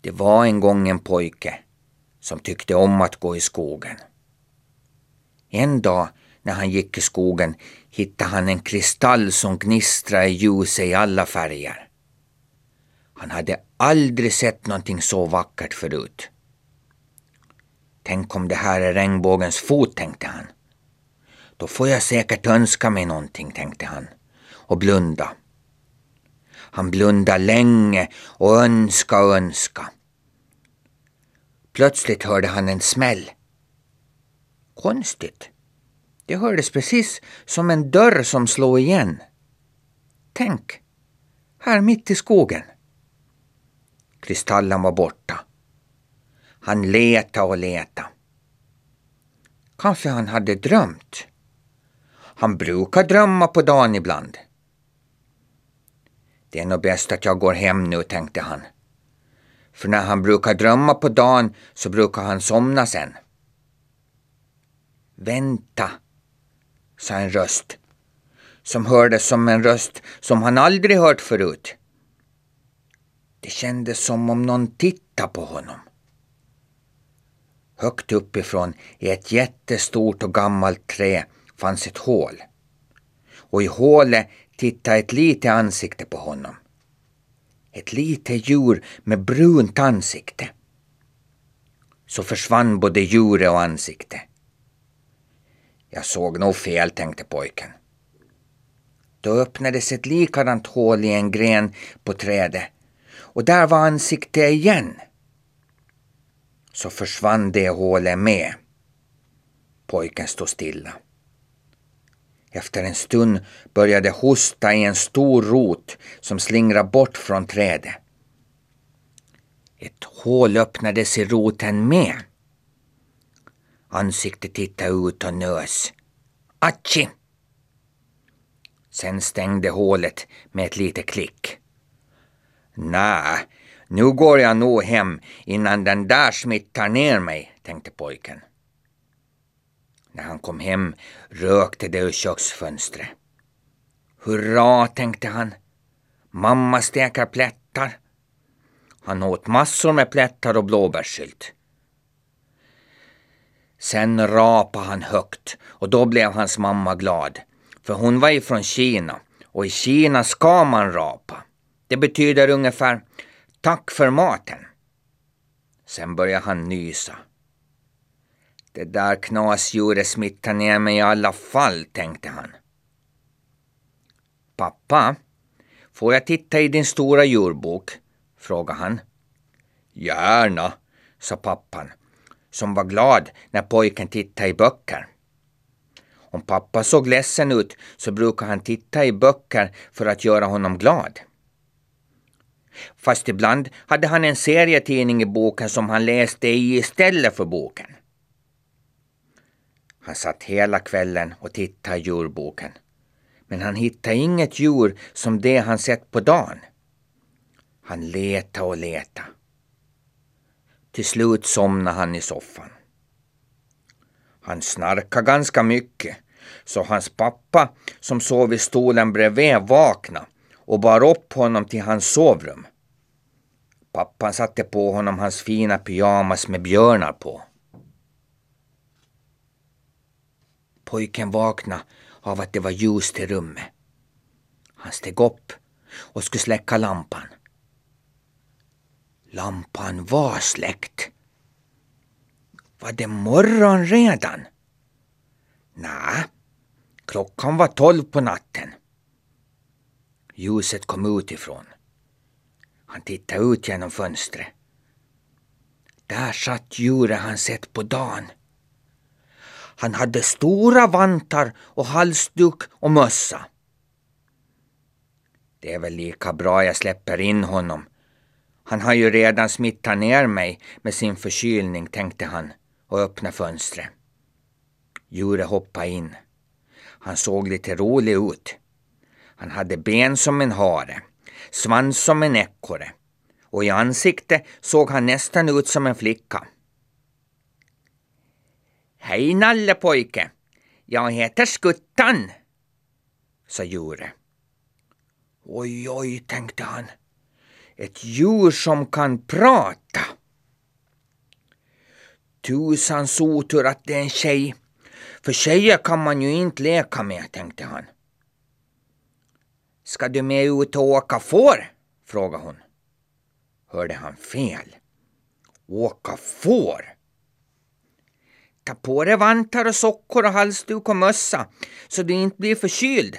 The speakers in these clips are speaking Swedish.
Det var en gång en pojke som tyckte om att gå i skogen. En dag när han gick i skogen hittade han en kristall som gnistrade i ljuset i alla färger. Han hade aldrig sett någonting så vackert förut. Tänk om det här är regnbågens fot, tänkte han. Då får jag säkert önska mig någonting, tänkte han och blunda. Han blundade länge och önska och önska. Plötsligt hörde han en smäll. Konstigt. Det hördes precis som en dörr som slog igen. Tänk, här mitt i skogen. Kristallen var borta. Han letade och letade. Kanske han hade drömt. Han brukar drömma på dagen ibland. Det är nog bäst att jag går hem nu, tänkte han. För när han brukar drömma på dagen så brukar han somna sen. Vänta, sa en röst som hördes som en röst som han aldrig hört förut. Det kändes som om någon tittade på honom. Högt uppifrån i ett jättestort och gammalt trä fanns ett hål. Och i hålet tittade ett litet ansikte på honom. Ett litet djur med brunt ansikte. Så försvann både djuret och ansiktet. Jag såg nog fel, tänkte pojken. Då öppnades ett likadant hål i en gren på trädet och där var ansiktet igen. Så försvann det hålet med. Pojken stod stilla. Efter en stund började hosta i en stor rot som slingrade bort från trädet. Ett hål öppnades i roten med. Ansiktet tittade ut och nös. Atschi! Sen stängde hålet med ett litet klick. Nä, nu går jag nog hem innan den där smittar ner mig, tänkte pojken. När han kom hem rökte det ur köksfönstret. Hurra, tänkte han. Mamma steker plättar. Han åt massor med plättar och blåbärssylt. Sen rapade han högt och då blev hans mamma glad. För hon var ifrån Kina och i Kina ska man rapa. Det betyder ungefär tack för maten. Sen började han nysa. Det där knasdjuret smittar ner mig i alla fall, tänkte han. Pappa, får jag titta i din stora djurbok? frågade han. Gärna, sa pappan, som var glad när pojken tittade i böcker. Om pappa såg ledsen ut så brukade han titta i böcker för att göra honom glad. Fast ibland hade han en serietidning i boken som han läste i istället för boken. Han satt hela kvällen och tittade i djurboken. Men han hittade inget djur som det han sett på dagen. Han letade och letade. Till slut somnade han i soffan. Han snarkade ganska mycket, så hans pappa som sov i stolen bredvid vaknade och bar upp honom till hans sovrum. Pappan satte på honom hans fina pyjamas med björnar på. Pojken vaknade av att det var ljust i rummet. Han steg upp och skulle släcka lampan. Lampan var släckt. Var det morgon redan? Nej, klockan var tolv på natten. Ljuset kom utifrån. Han tittade ut genom fönstret. Där satt djuret han sett på dagen. Han hade stora vantar och halsduk och mössa. Det är väl lika bra jag släpper in honom. Han har ju redan smittat ner mig med sin förkylning, tänkte han och öppnade fönstret. Djuret hoppade in. Han såg lite rolig ut. Han hade ben som en hare, svans som en ekorre och i ansiktet såg han nästan ut som en flicka. Hej nallepojke. Jag heter Skuttan, sa djuret. Oj, oj, tänkte han. Ett djur som kan prata. Tusans otur att det är en tjej. För tjejer kan man ju inte leka med, tänkte han. Ska du med ut och åka får? frågade hon. Hörde han fel? Åka får? Ta på dig vantar och sockor och halsduk och mössa så du inte blir förkyld,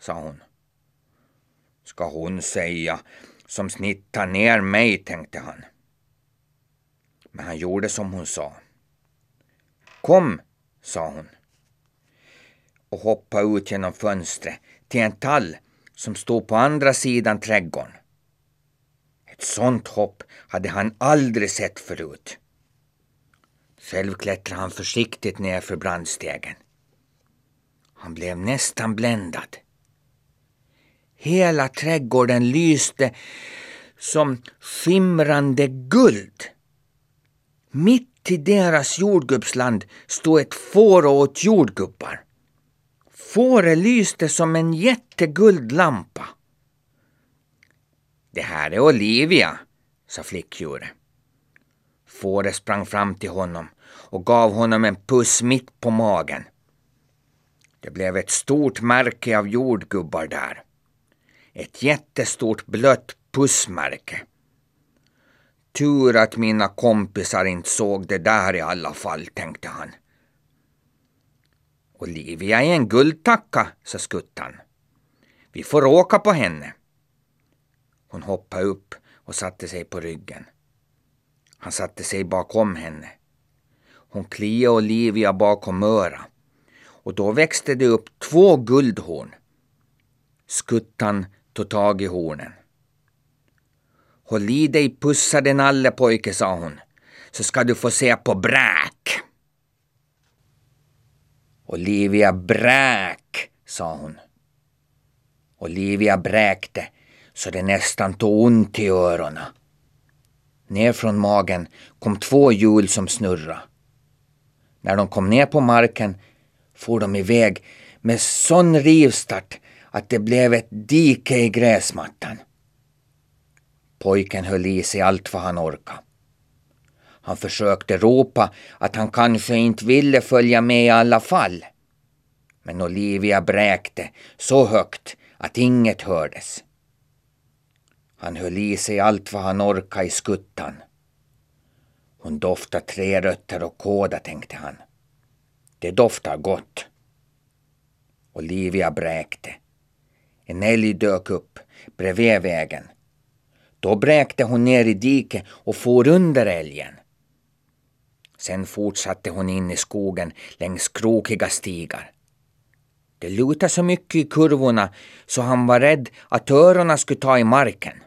sa hon. Ska hon säga, som snittar ner mig, tänkte han. Men han gjorde som hon sa. Kom, sa hon och hoppade ut genom fönstret till en tall som stod på andra sidan trädgården. Ett sånt hopp hade han aldrig sett förut. Själv klättrade han försiktigt ner för brandstegen. Han blev nästan bländad. Hela trädgården lyste som skimrande guld. Mitt i deras jordgubbsland stod ett får och åt jordgubbar. Fåret lyste som en jätteguldlampa. Det här är Olivia, sa flickdjuret. Fåret sprang fram till honom och gav honom en puss mitt på magen. Det blev ett stort märke av jordgubbar där. Ett jättestort blött pussmärke. Tur att mina kompisar inte såg det där i alla fall, tänkte han. Olivia är en guldtacka, sa skuttan. Vi får åka på henne. Hon hoppade upp och satte sig på ryggen. Han satte sig bakom henne. Hon kliade Olivia bakom öra och då växte det upp två guldhorn. Skuttan tog tag i hornen. Håll i dig pussa din nallepojke, sa hon, så ska du få se på bräk. Olivia bräk, sa hon. Olivia bräkte så det nästan tog ont i öronen. Ner från magen kom två hjul som snurra. När de kom ner på marken for de iväg med sån rivstart att det blev ett dike i gräsmattan. Pojken höll i sig allt vad han orkade. Han försökte ropa att han kanske inte ville följa med i alla fall. Men Olivia bräkte så högt att inget hördes. Han höll i sig allt vad han orkade i skuttan. Hon doftar trärötter och kåda, tänkte han. Det doftar gott. Olivia bräkte. En älg dök upp bredvid vägen. Då bräkte hon ner i diket och for under älgen. Sen fortsatte hon in i skogen längs krokiga stigar. Det lutade så mycket i kurvorna så han var rädd att öronen skulle ta i marken.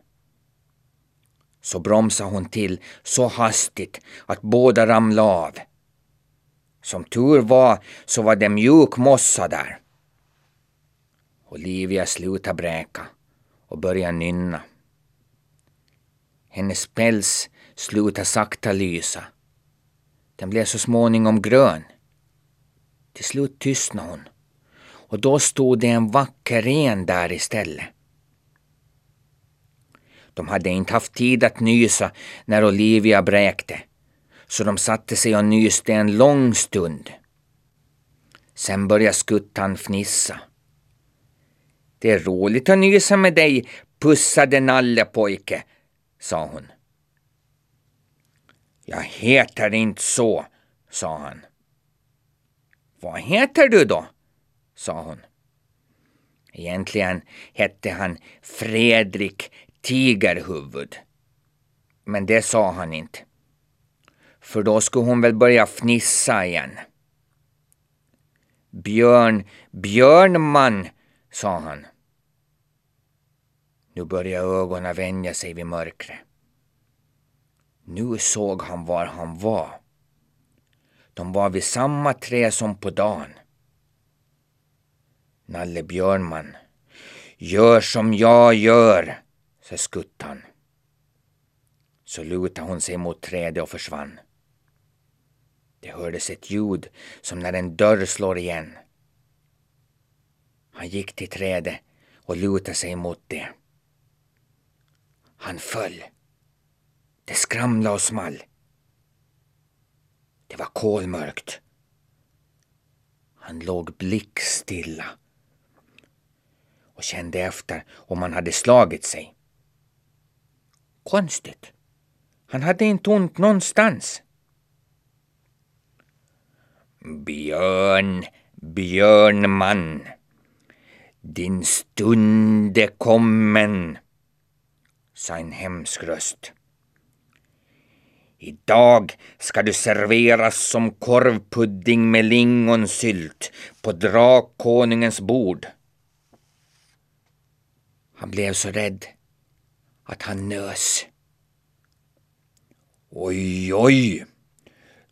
Så bromsade hon till så hastigt att båda ramlade av. Som tur var så var det mjuk mossa där. Olivia slutade bräka och började nynna. Hennes päls slutade sakta lysa. Den blev så småningom grön. Till slut tystnade hon och då stod det en vacker ren där istället. De hade inte haft tid att nysa när Olivia bräkte, så de satte sig och nyste en lång stund. Sen började skuttan fnissa. Det är roligt att nysa med dig, pussade nallepojke, sa hon. Jag heter inte så, sa han. Vad heter du då? sa hon. Egentligen hette han Fredrik Tigerhuvud. Men det sa han inte. För då skulle hon väl börja fnissa igen. Björn Björnman, sa han. Nu började ögonen vänja sig vid mörkret. Nu såg han var han var. De var vid samma trä som på dagen. Nalle Björnman. Gör som jag gör, så skuttade skuttan. Så lutade hon sig mot trädet och försvann. Det hördes ett ljud som när en dörr slår igen. Han gick till trädet och lutade sig mot det. Han föll. Det skramlade och small. Det var kolmörkt. Han låg blickstilla och kände efter om han hade slagit sig. Konstigt. Han hade inte ont någonstans. Björn, björnman, din stund är kommen, sa en hemsk röst. Idag ska du serveras som korvpudding med lingonsylt på drakkonungens bord. Han blev så rädd att han nös. Oj, oj,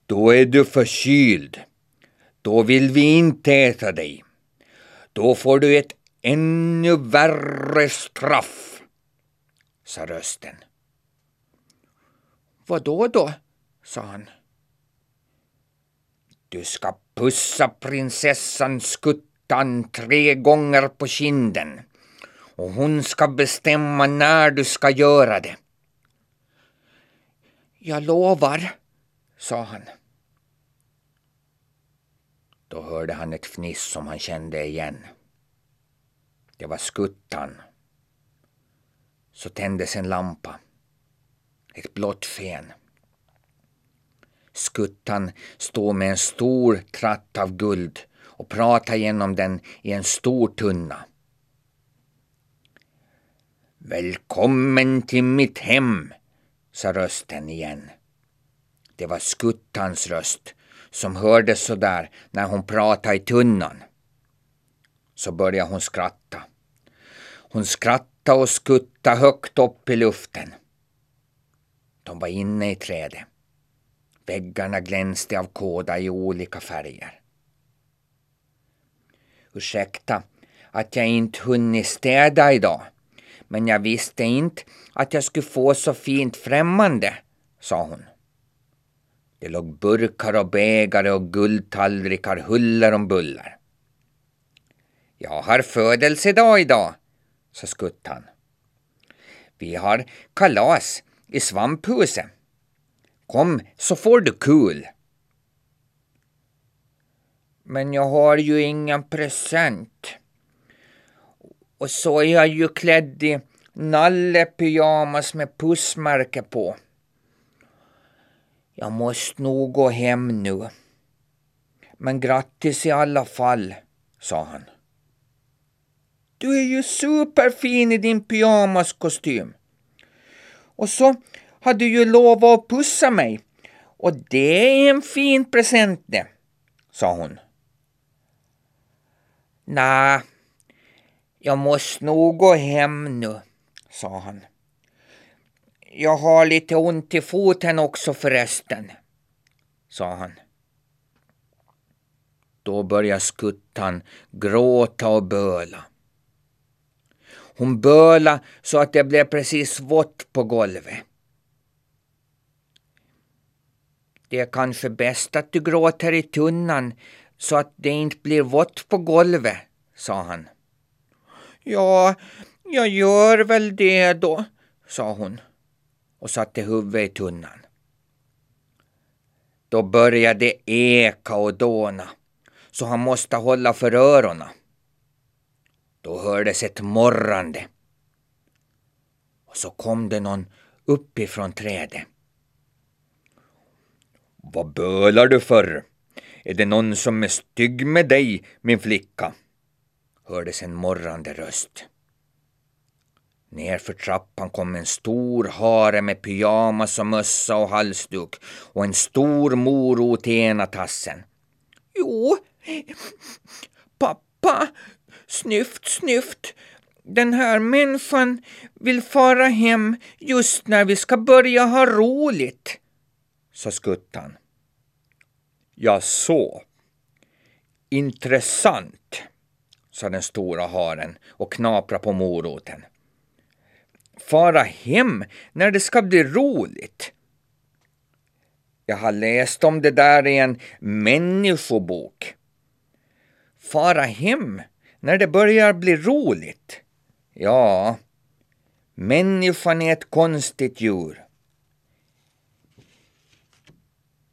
då är du förkyld. Då vill vi inte äta dig. Då får du ett ännu värre straff, sa rösten. Vad då då? sa han. Du ska pussa prinsessan Skuttan tre gånger på kinden och hon ska bestämma när du ska göra det. Jag lovar, sa han. Då hörde han ett fniss som han kände igen. Det var skuttan. Så tändes en lampa. Ett blått sken. Skuttan stod med en stor tratt av guld och pratade genom den i en stor tunna. Välkommen till mitt hem, sa rösten igen. Det var skuttans röst som hördes så där när hon pratade i tunnan. Så började hon skratta. Hon skrattade och skuttade högt upp i luften. De var inne i trädet. Väggarna glänste av kåda i olika färger. Ursäkta att jag inte hunnit städa idag, men jag visste inte att jag skulle få så fint främmande, sa hon. Det låg burkar och bägare och guldtallrikar huller om buller. Jag har födelsedag idag, sa skuttan. Vi har kalas i svamphuset. Kom så får du kul. Men jag har ju ingen present. Och så är jag ju klädd i nallepyjamas med pussmärke på. Jag måste nog gå hem nu. Men grattis i alla fall, sa han. Du är ju superfin i din pyjamaskostym. Och så har du ju lovat att pussa mig. Och det är en fin present det, sa hon. Nej, jag måste nog gå hem nu, sa han. Jag har lite ont i foten också förresten, sa han. Då började skuttan gråta och böla. Hon böla så att det blev precis vått på golvet. Det är kanske bäst att du gråter i tunnan så att det inte blir vått på golvet, sa han. Ja, jag gör väl det då, sa hon och satte huvudet i tunnan. Då började det eka och dåna, så han måste hålla för öronen. Då hördes ett morrande. Och så kom det någon uppifrån trädet. Vad bölar du för? Är det någon som är stygg med dig, min flicka? Hördes en morrande röst. Nerför trappan kom en stor hare med pyjamas och mössa och halsduk och en stor morot i ena tassen. Jo, pappa, snyft, snyft. Den här människan vill fara hem just när vi ska börja ha roligt, sa skuttan. Ja, så. Intressant, sa den stora haren och knaprade på moroten. Fara hem när det ska bli roligt. Jag har läst om det där i en människobok. Fara hem när det börjar bli roligt. Ja, Människan är ett konstigt djur.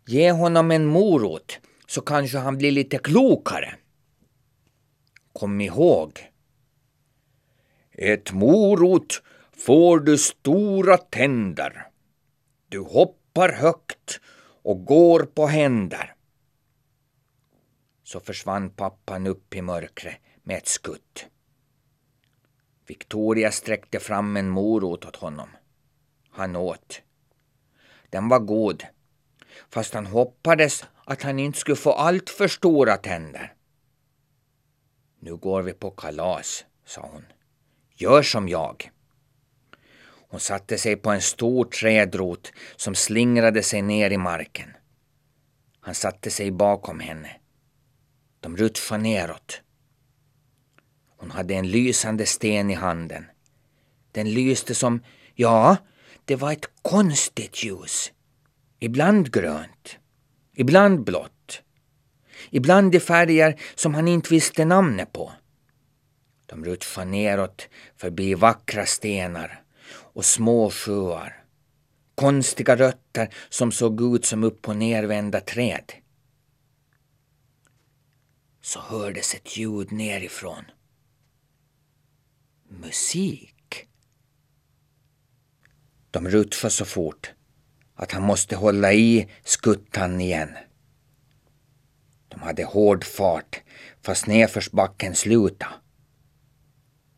Ge honom en morot så kanske han blir lite klokare. Kom ihåg. Ett morot får du stora tänder. Du hoppar högt och går på händer. Så försvann pappan upp i mörkret med ett skutt. Victoria sträckte fram en morot åt honom. Han åt. Den var god, fast han hoppades att han inte skulle få allt för stora tänder. Nu går vi på kalas, sa hon. Gör som jag. Hon satte sig på en stor trädrot som slingrade sig ner i marken. Han satte sig bakom henne. De rutschade neråt. Hon hade en lysande sten i handen. Den lyste som, ja, det var ett konstigt ljus. Ibland grönt, ibland blått. Ibland i färger som han inte visste namnet på. De rutschade neråt förbi vackra stenar och små sjöar. Konstiga rötter som såg ut som upp och nervända träd. Så hördes ett ljud nerifrån. Musik. De rutschade så fort att han måste hålla i skuttan igen. De hade hård fart fast nedförsbacken sluta.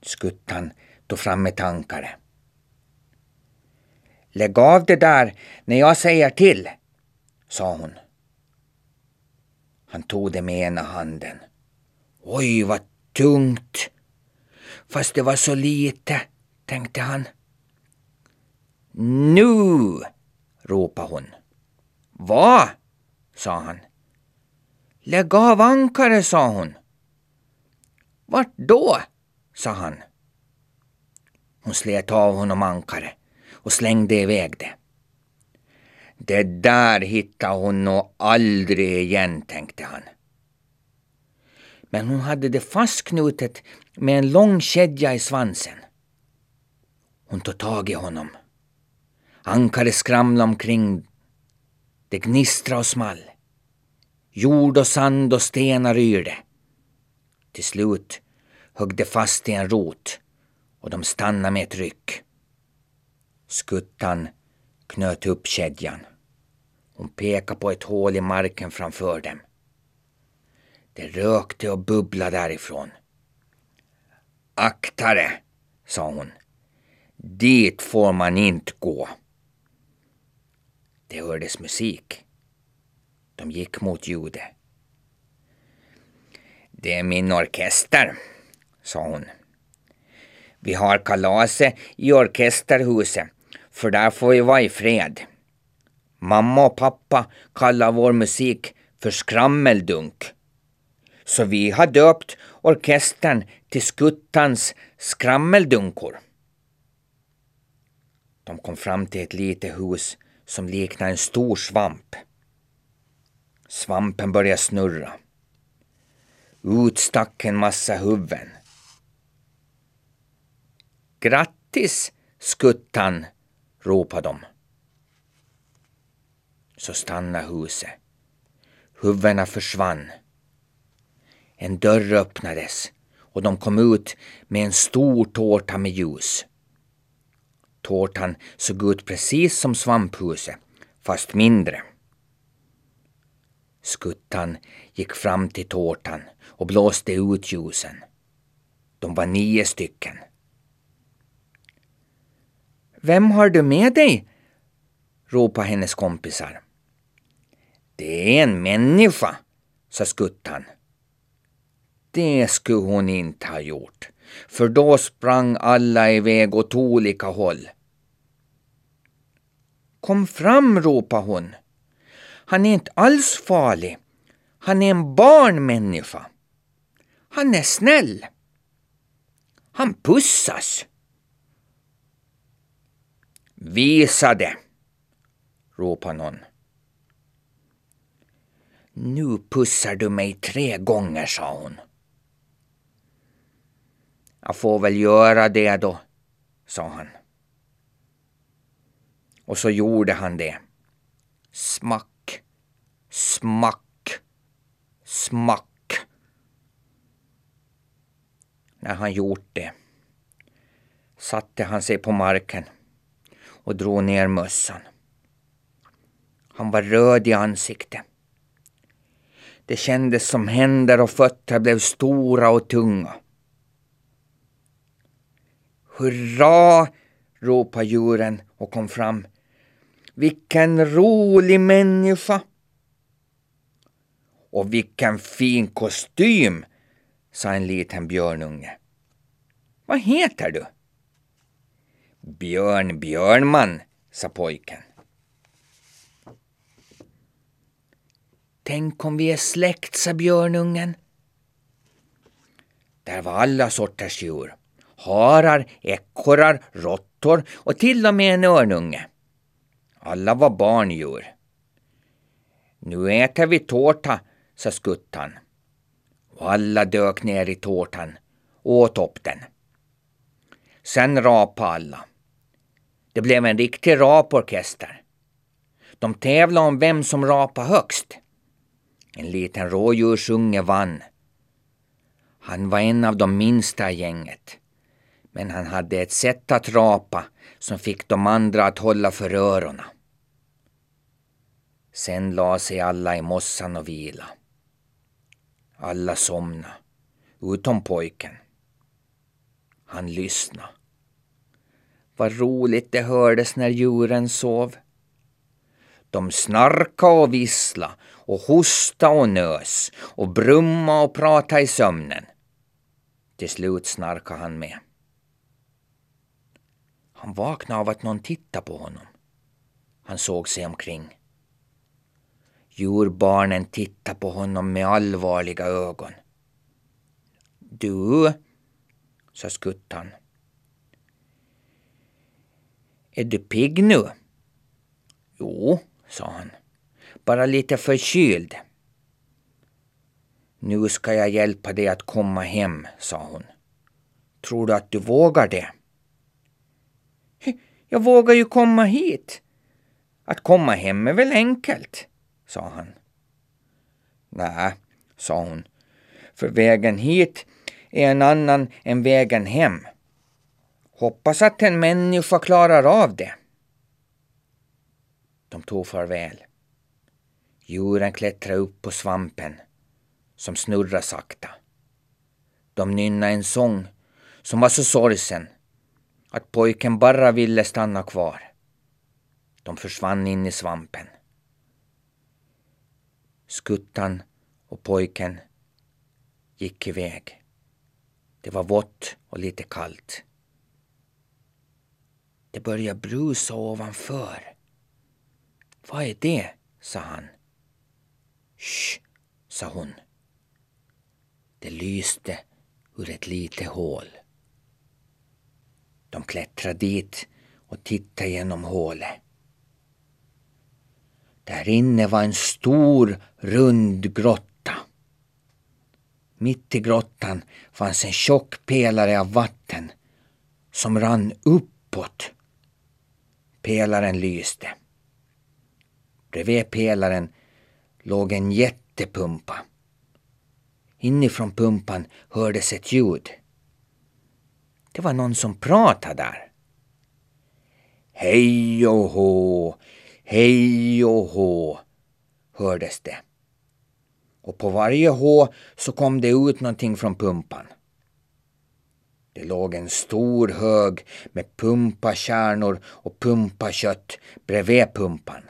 Skuttan tog fram ett ankare. Lägg av det där när jag säger till, sa hon. Han tog det med ena handen. Oj, vad tungt! Fast det var så lite, tänkte han. Nu! ropade hon. Va? sa han. Lägg av ankare, sa hon. Vart då? sa han. Hon slet av honom ankare och slängde iväg det. Det där hittar hon nog aldrig igen, tänkte han. Men hon hade det fastknutet med en lång kedja i svansen. Hon tog tag i honom. Ankaret skramlade omkring. Det gnistrade och small. Jord och sand och stenar yrde. Till slut högg det fast i en rot och de stannade med ett ryck. Skuttan knöt upp kedjan. Hon pekade på ett hål i marken framför dem. Det rökte och bubblade därifrån. Akta dig, sa hon. Dit får man inte gå. Det hördes musik. De gick mot ljudet. Det är min orkester, sa hon. Vi har kalaset i orkesterhuset, för där får vi vara i fred. Mamma och pappa kallar vår musik för skrammeldunk. Så vi har döpt orkestern till Skuttans skrammeldunkor. De kom fram till ett litet hus som liknade en stor svamp. Svampen började snurra. Ut stack en massa huvuden. Grattis, Skuttan, ropade de. Så stannade huset. Huvudena försvann. En dörr öppnades och de kom ut med en stor tårta med ljus. Tårtan såg ut precis som svamphuset, fast mindre. Skuttan gick fram till tårtan och blåste ut ljusen. De var nio stycken. Vem har du med dig? ropade hennes kompisar. Det är en människa, sa Skuttan. Det skulle hon inte ha gjort, för då sprang alla iväg åt olika håll. Kom fram, ropade hon. Han är inte alls farlig. Han är en barnmänniska. Han är snäll. Han pussas. Visa det, ropade någon. Nu pussar du mig tre gånger, sa hon. Jag får väl göra det då, sa han. Och så gjorde han det. Smack, smack, smack. När han gjort det satte han sig på marken och drog ner mössan. Han var röd i ansiktet. Det kändes som händer och fötter blev stora och tunga. Hurra! ropade djuren och kom fram. Vilken rolig människa! Och vilken fin kostym, sa en liten björnunge. Vad heter du? Björn Björnman, sa pojken. Tänk om vi är släkt, sa björnungen. Där var alla sorters djur. Harar, ekorrar, råttor och till och med en örnunge. Alla var barndjur. Nu äter vi tårta, sa skuttan. Och alla dök ner i tårtan och åt upp den. Sen rapade alla. Det blev en riktig raporkester. De tävlade om vem som rapade högst. En liten rådjursunge vann. Han var en av de minsta i gänget. Men han hade ett sätt att rapa som fick de andra att hålla för öronen. Sen la sig alla i mossan och vila. Alla somna, utom pojken. Han lyssnade. Vad roligt det hördes när djuren sov. De snarka och vissla och hosta och nös och brumma och prata i sömnen. Till slut snarkade han med. Han vaknade av att någon tittade på honom. Han såg sig omkring. Djurbarnen tittade på honom med allvarliga ögon. Du, sa skuttan. Är du pigg nu? Jo, sa han. Bara lite förkyld. Nu ska jag hjälpa dig att komma hem, sa hon. Tror du att du vågar det? Jag vågar ju komma hit. Att komma hem är väl enkelt, sa han. Nej, sa hon, för vägen hit är en annan än vägen hem. Hoppas att en människa klarar av det. De tog farväl. Djuren klättrade upp på svampen som snurrade sakta. De nynnade en sång som var så sorgsen att pojken bara ville stanna kvar. De försvann in i svampen. Skuttan och pojken gick iväg. Det var vått och lite kallt. Det började brusa ovanför. Vad är det? sa han. Sch, sa hon. Det lyste ur ett litet hål. De klättrade dit och tittade genom hålet. Där inne var en stor rund grotta. Mitt i grottan fanns en tjock pelare av vatten som rann uppåt. Pelaren lyste. Bredvid pelaren låg en jättepumpa. Inifrån pumpan hördes ett ljud. Det var någon som pratade där. Hej och hå, hej och hå, hördes det. Och på varje hå så kom det ut någonting från pumpan. Det låg en stor hög med pumpakärnor och pumpakött bredvid pumpan.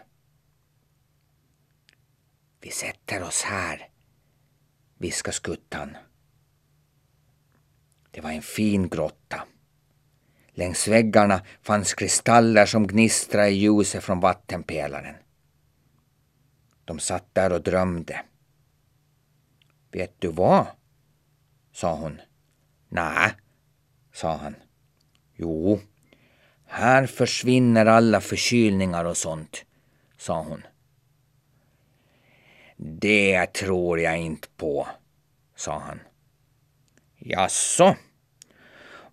Vi sätter oss här, viskade skuttan. Det var en fin grotta. Längs väggarna fanns kristaller som gnistrade i ljuset från vattenpelaren. De satt där och drömde. Vet du vad? sa hon. Nej, sa han. Jo, här försvinner alla förkylningar och sånt, sa hon. Det tror jag inte på, sa han. Jaså?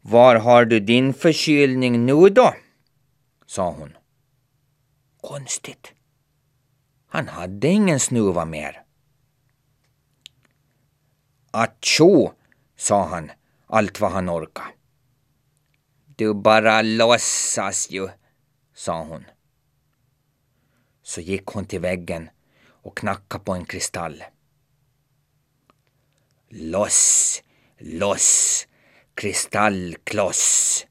Var har du din förkylning nu då? sa hon. Konstigt. Han hade ingen snuva mer. Attjo, sa han allt vad han orkade. Du bara låtsas ju, sa hon. Så gick hon till väggen och knackade på en kristall. Loss, loss, kristallkloss.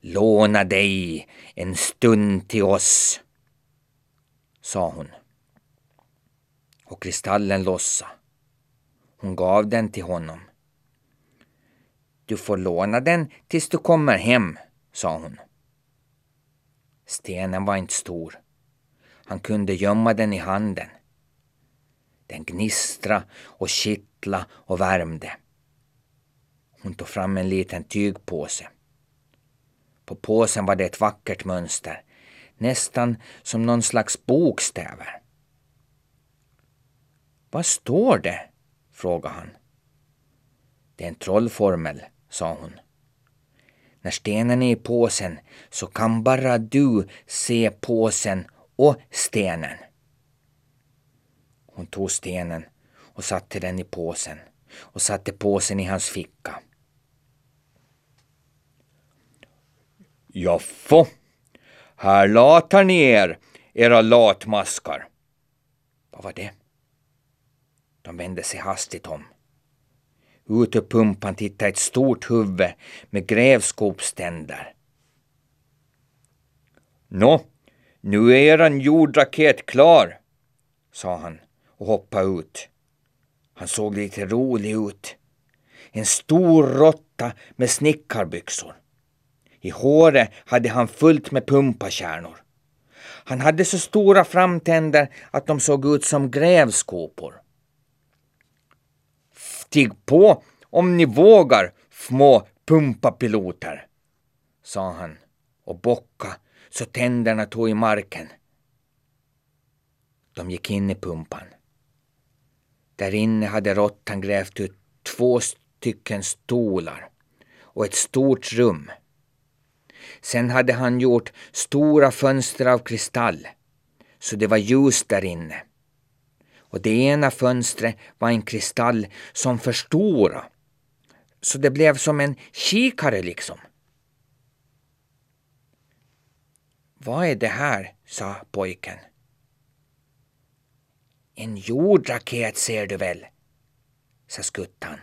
Låna dig en stund till oss, sa hon. Och kristallen lossa. Hon gav den till honom. Du får låna den tills du kommer hem, sa hon. Stenen var inte stor. Han kunde gömma den i handen. Den gnistra och kittla och värmde. Hon tog fram en liten tygpåse. På påsen var det ett vackert mönster, nästan som någon slags bokstäver. Vad står det? frågade han. Det är en trollformel, sa hon. När stenen är i påsen så kan bara du se påsen och stenen. Hon tog stenen och satte den i påsen och satte påsen i hans ficka. Jaffå, här latar ni er, era latmaskar. Vad var det? De vände sig hastigt om. Ut ur pumpan tittade ett stort huvud med grävskopständer. Nå, nu är eran jordraket klar, sa han och hoppade ut. Han såg lite rolig ut. En stor råtta med snickarbyxor. I håret hade han fullt med pumpakärnor. Han hade så stora framtänder att de såg ut som grävskopor. Stig på om ni vågar, små pumpapiloter, sa han och bocka så tänderna tog i marken. De gick in i pumpan. Där inne hade råttan grävt ut två stycken stolar och ett stort rum. Sen hade han gjort stora fönster av kristall, så det var ljus där inne. Och det ena fönstret var en kristall som förstora, så det blev som en kikare liksom. Vad är det här? sa pojken. En jordraket ser du väl, sa skuttan.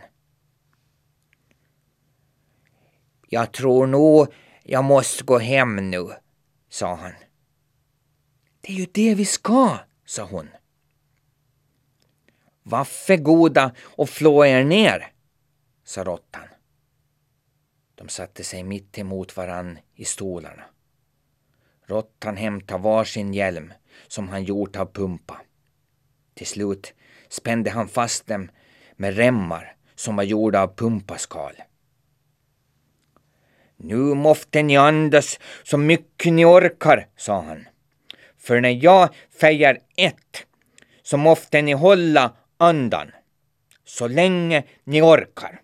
Jag tror nog jag måste gå hem nu, sa han. Det är ju det vi ska, sa hon. Vaffe goda och flå er ner, sa råttan. De satte sig mitt emot varann i stolarna. Råttan hämtade varsin hjälm som han gjort av pumpa. Till slut spände han fast dem med remmar som var gjorda av pumpaskal. Nu måste ni andas så mycket ni orkar, sa han. För när jag fejar ett så måste ni hålla andan så länge ni orkar.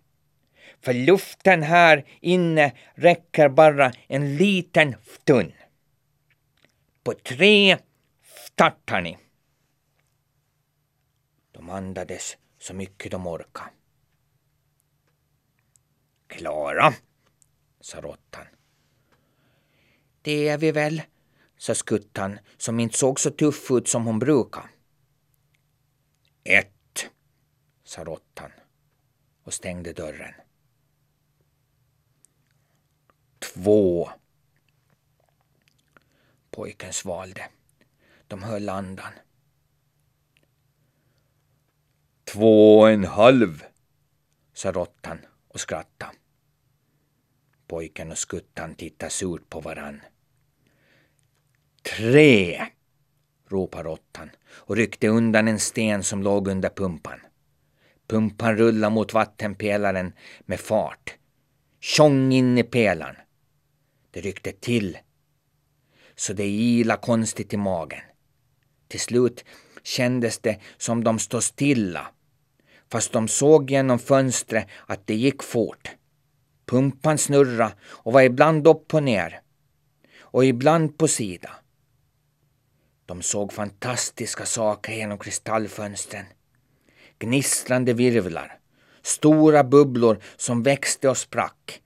För luften här inne räcker bara en liten stund. På tre startar ni. De andades så mycket de orkade. Klara, sa råttan. Det är vi väl, sa skuttan som inte såg så tuff ut som hon brukar. Ett, sa råttan och stängde dörren. Två. Pojken svalde. De höll andan. Två och en halv, sa råttan och skrattade. Pojken och skuttan tittar surt på varann. Tre, Ropar råttan och ryckte undan en sten som låg under pumpan. Pumpan rullar mot vattenpelaren med fart. Tjong in i pelaren. Det ryckte till så det ila konstigt i magen. Till slut kändes det som de stod stilla fast de såg genom fönstret att det gick fort. Pumpan snurra och var ibland upp och ner och ibland på sida. De såg fantastiska saker genom kristallfönstren. Gnistrande virvlar, stora bubblor som växte och sprack.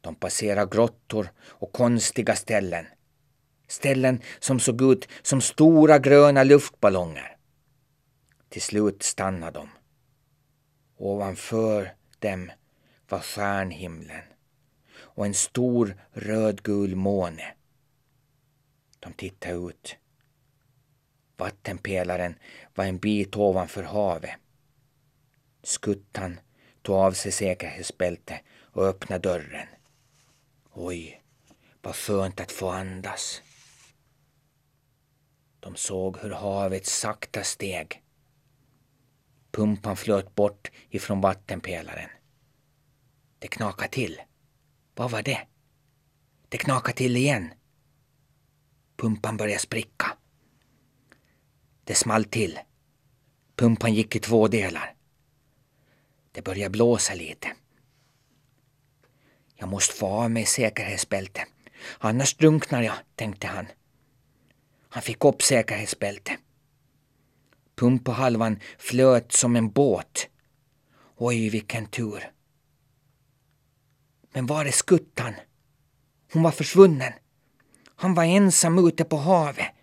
De passerade grottor och konstiga ställen. Ställen som såg ut som stora gröna luftballonger. Till slut stannade de. Ovanför dem var stjärnhimlen och en stor rödgul måne. De tittade ut. Vattenpelaren var en bit ovanför havet. Skuttan tog av sig säkerhetsbältet och öppnade dörren. Oj, vad skönt att få andas. De såg hur havet sakta steg. Pumpan flöt bort ifrån vattenpelaren. Det knakade till. Vad var det? Det knakade till igen. Pumpan började spricka. Det small till. Pumpan gick i två delar. Det började blåsa lite. Jag måste få av mig säkerhetsbältet. Annars drunknar jag, tänkte han. Han fick upp säkerhetsbältet. Pumpahalvan flöt som en båt. Oj, vilken tur. Men var är skuttan? Hon var försvunnen. Han var ensam ute på havet.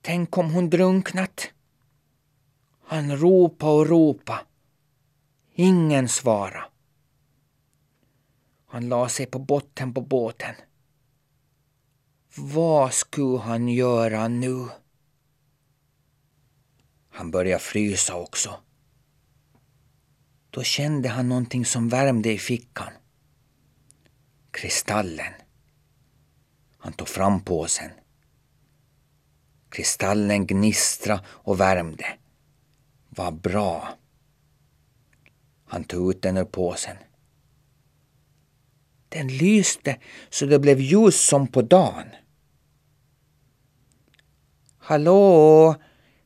Tänk om hon drunknat? Han ropa och ropa. Ingen svara. Han la sig på botten på båten. Vad skulle han göra nu? Han började frysa också. Då kände han någonting som värmde i fickan. Kristallen. Han tog fram påsen. Kristallen gnistra och värmde. Vad bra. Han tog ut den ur påsen. Den lyste så det blev ljus som på dagen. Hallå,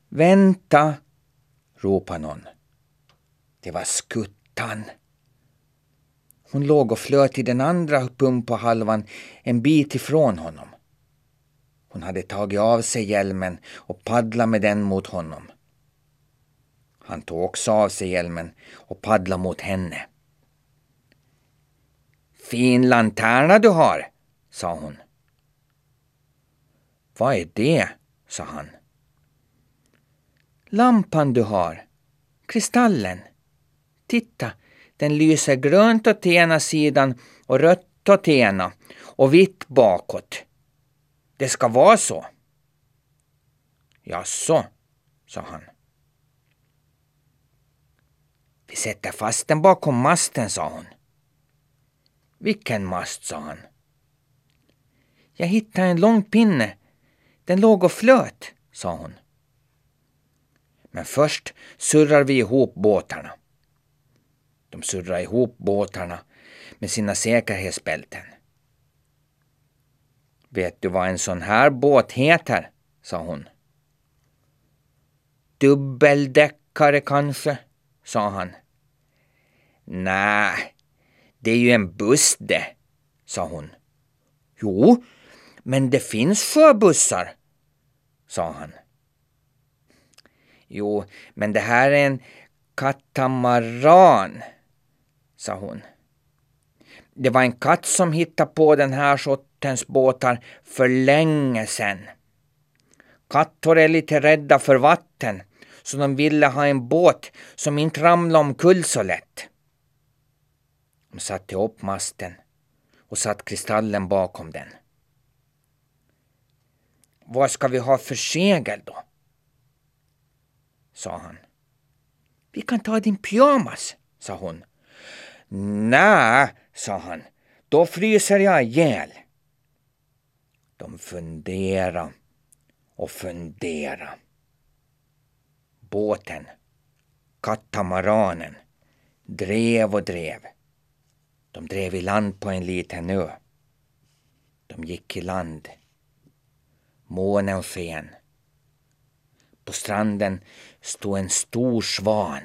vänta, ropade någon. Det var skuttan. Hon låg och flöt i den andra pumpahalvan en bit ifrån honom. Hon hade tagit av sig hjälmen och paddlat med den mot honom. Han tog också av sig hjälmen och paddlade mot henne. Fin lanterna du har, sa hon. Vad är det? sa han. Lampan du har, kristallen. Titta, den lyser grönt åt ena sidan och rött åt ena och vitt bakåt. Det ska vara så. Jaså, sa han. Vi sätter fast den bakom masten, sa hon. Vilken mast, sa han. Jag hittade en lång pinne. Den låg och flöt, sa hon. Men först surrar vi ihop båtarna. De surrade ihop båtarna med sina säkerhetsbälten. Vet du vad en sån här båt heter? sa hon. Dubbeldäckare kanske, sa han. Nej, det är ju en buss det, sa hon. Jo, men det finns sjöbussar, sa han. Jo, men det här är en katamaran, sa hon. Det var en katt som hittade på den här sortens båtar för länge sedan. Katter är lite rädda för vatten, så de ville ha en båt som inte ramlade omkull så lätt. De satte upp masten och satt kristallen bakom den. Vad ska vi ha för segel då? sa han. Vi kan ta din pyjamas, sa hon. Nä, sa han. Då fryser jag ihjäl. De fundera och fundera. Båten, katamaranen, drev och drev. De drev i land på en liten ö. De gick i land. Månen sken. På stranden stod en stor svan.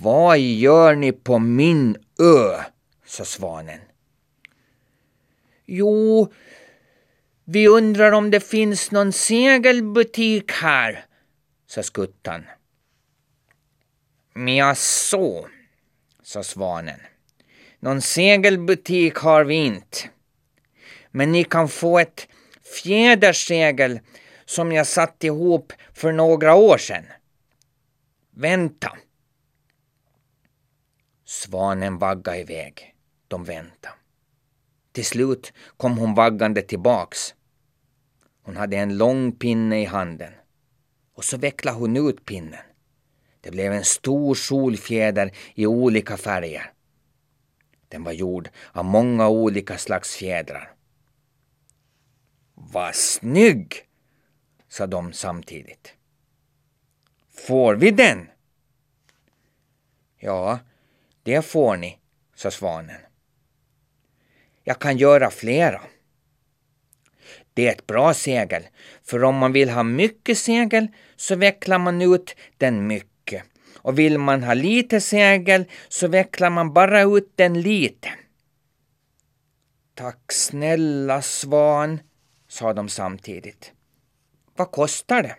Vad gör ni på min ö? sa svanen. Jo, Vi undrar om det finns någon segelbutik här, sa skuttan. Men så, sa svanen. Någon segelbutik har vi inte. Men ni kan få ett fjädersegel som jag satt ihop för några år sedan. Vänta. Svanen vaggade iväg. De väntade. Till slut kom hon vaggande tillbaks. Hon hade en lång pinne i handen. Och så vecklade hon ut pinnen. Det blev en stor solfjäder i olika färger. Den var gjord av många olika slags fjädrar. Vad snygg! sa de samtidigt. Får vi den? Ja, det får ni, sa svanen. Jag kan göra flera. Det är ett bra segel, för om man vill ha mycket segel så vecklar man ut den mycket. Och vill man ha lite segel så vecklar man bara ut den lite. Tack snälla svan, sa de samtidigt. Vad kostar det?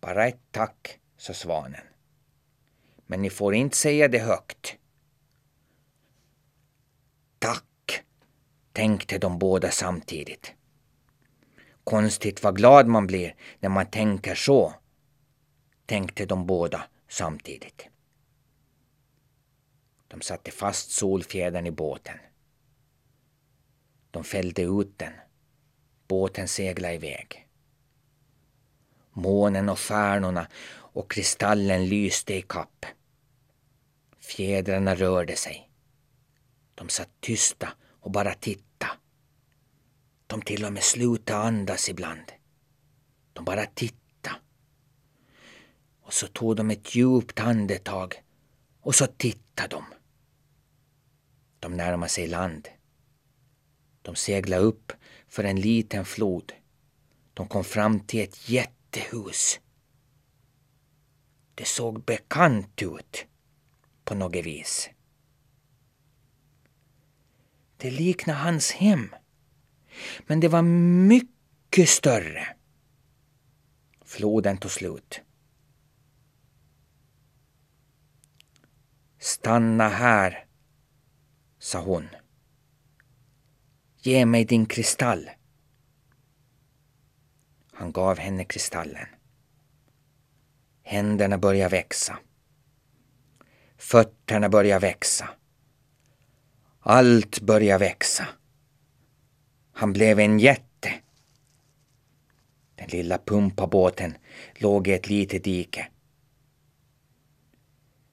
Bara ett tack, sa svanen. Men ni får inte säga det högt. Tack, tänkte de båda samtidigt. Konstigt vad glad man blir när man tänker så, tänkte de båda samtidigt. De satte fast solfjädern i båten. De fällde ut den. Båten seglade iväg. Månen och stjärnorna och kristallen lyste i kapp. Fjädrarna rörde sig. De satt tysta och bara tittade. De till och med slutade andas ibland. De bara tittade. Och så tog de ett djupt andetag och så tittade de. De närmade sig land. De seglade upp för en liten flod. De kom fram till ett jättehus. Det såg bekant ut på något vis. Det liknade hans hem. Men det var mycket större. Floden tog slut. Stanna här, sa hon. Ge mig din kristall. Han gav henne kristallen. Händerna börjar växa. Fötterna börjar växa. Allt börjar växa. Han blev en jätte. Den lilla pumpabåten låg i ett litet dike.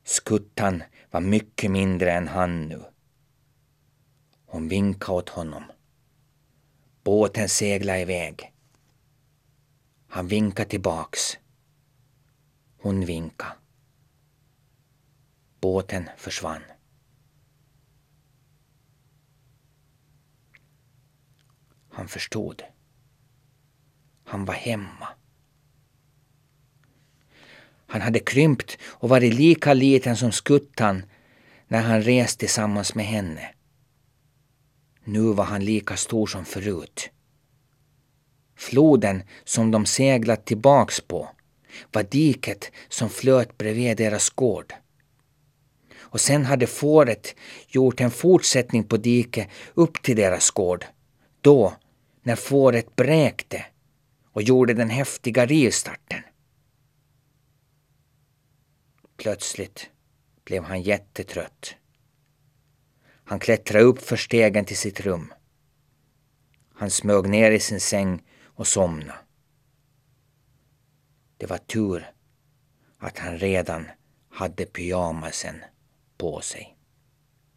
Skuttan var mycket mindre än han nu. Hon vinkade åt honom. Båten seglade iväg. Han vinkade tillbaks. Hon vinkade. Båten försvann. Han förstod. Han var hemma. Han hade krympt och varit lika liten som skuttan när han rest tillsammans med henne. Nu var han lika stor som förut. Floden som de seglat tillbaks på var diket som flöt bredvid deras gård. Och sen hade fåret gjort en fortsättning på diket upp till deras gård. Då, när fåret bräkte och gjorde den häftiga rivstarten. Plötsligt blev han jättetrött. Han klättrade upp för stegen till sitt rum. Han smög ner i sin säng och somnade. Det var tur att han redan hade pyjamasen på sig.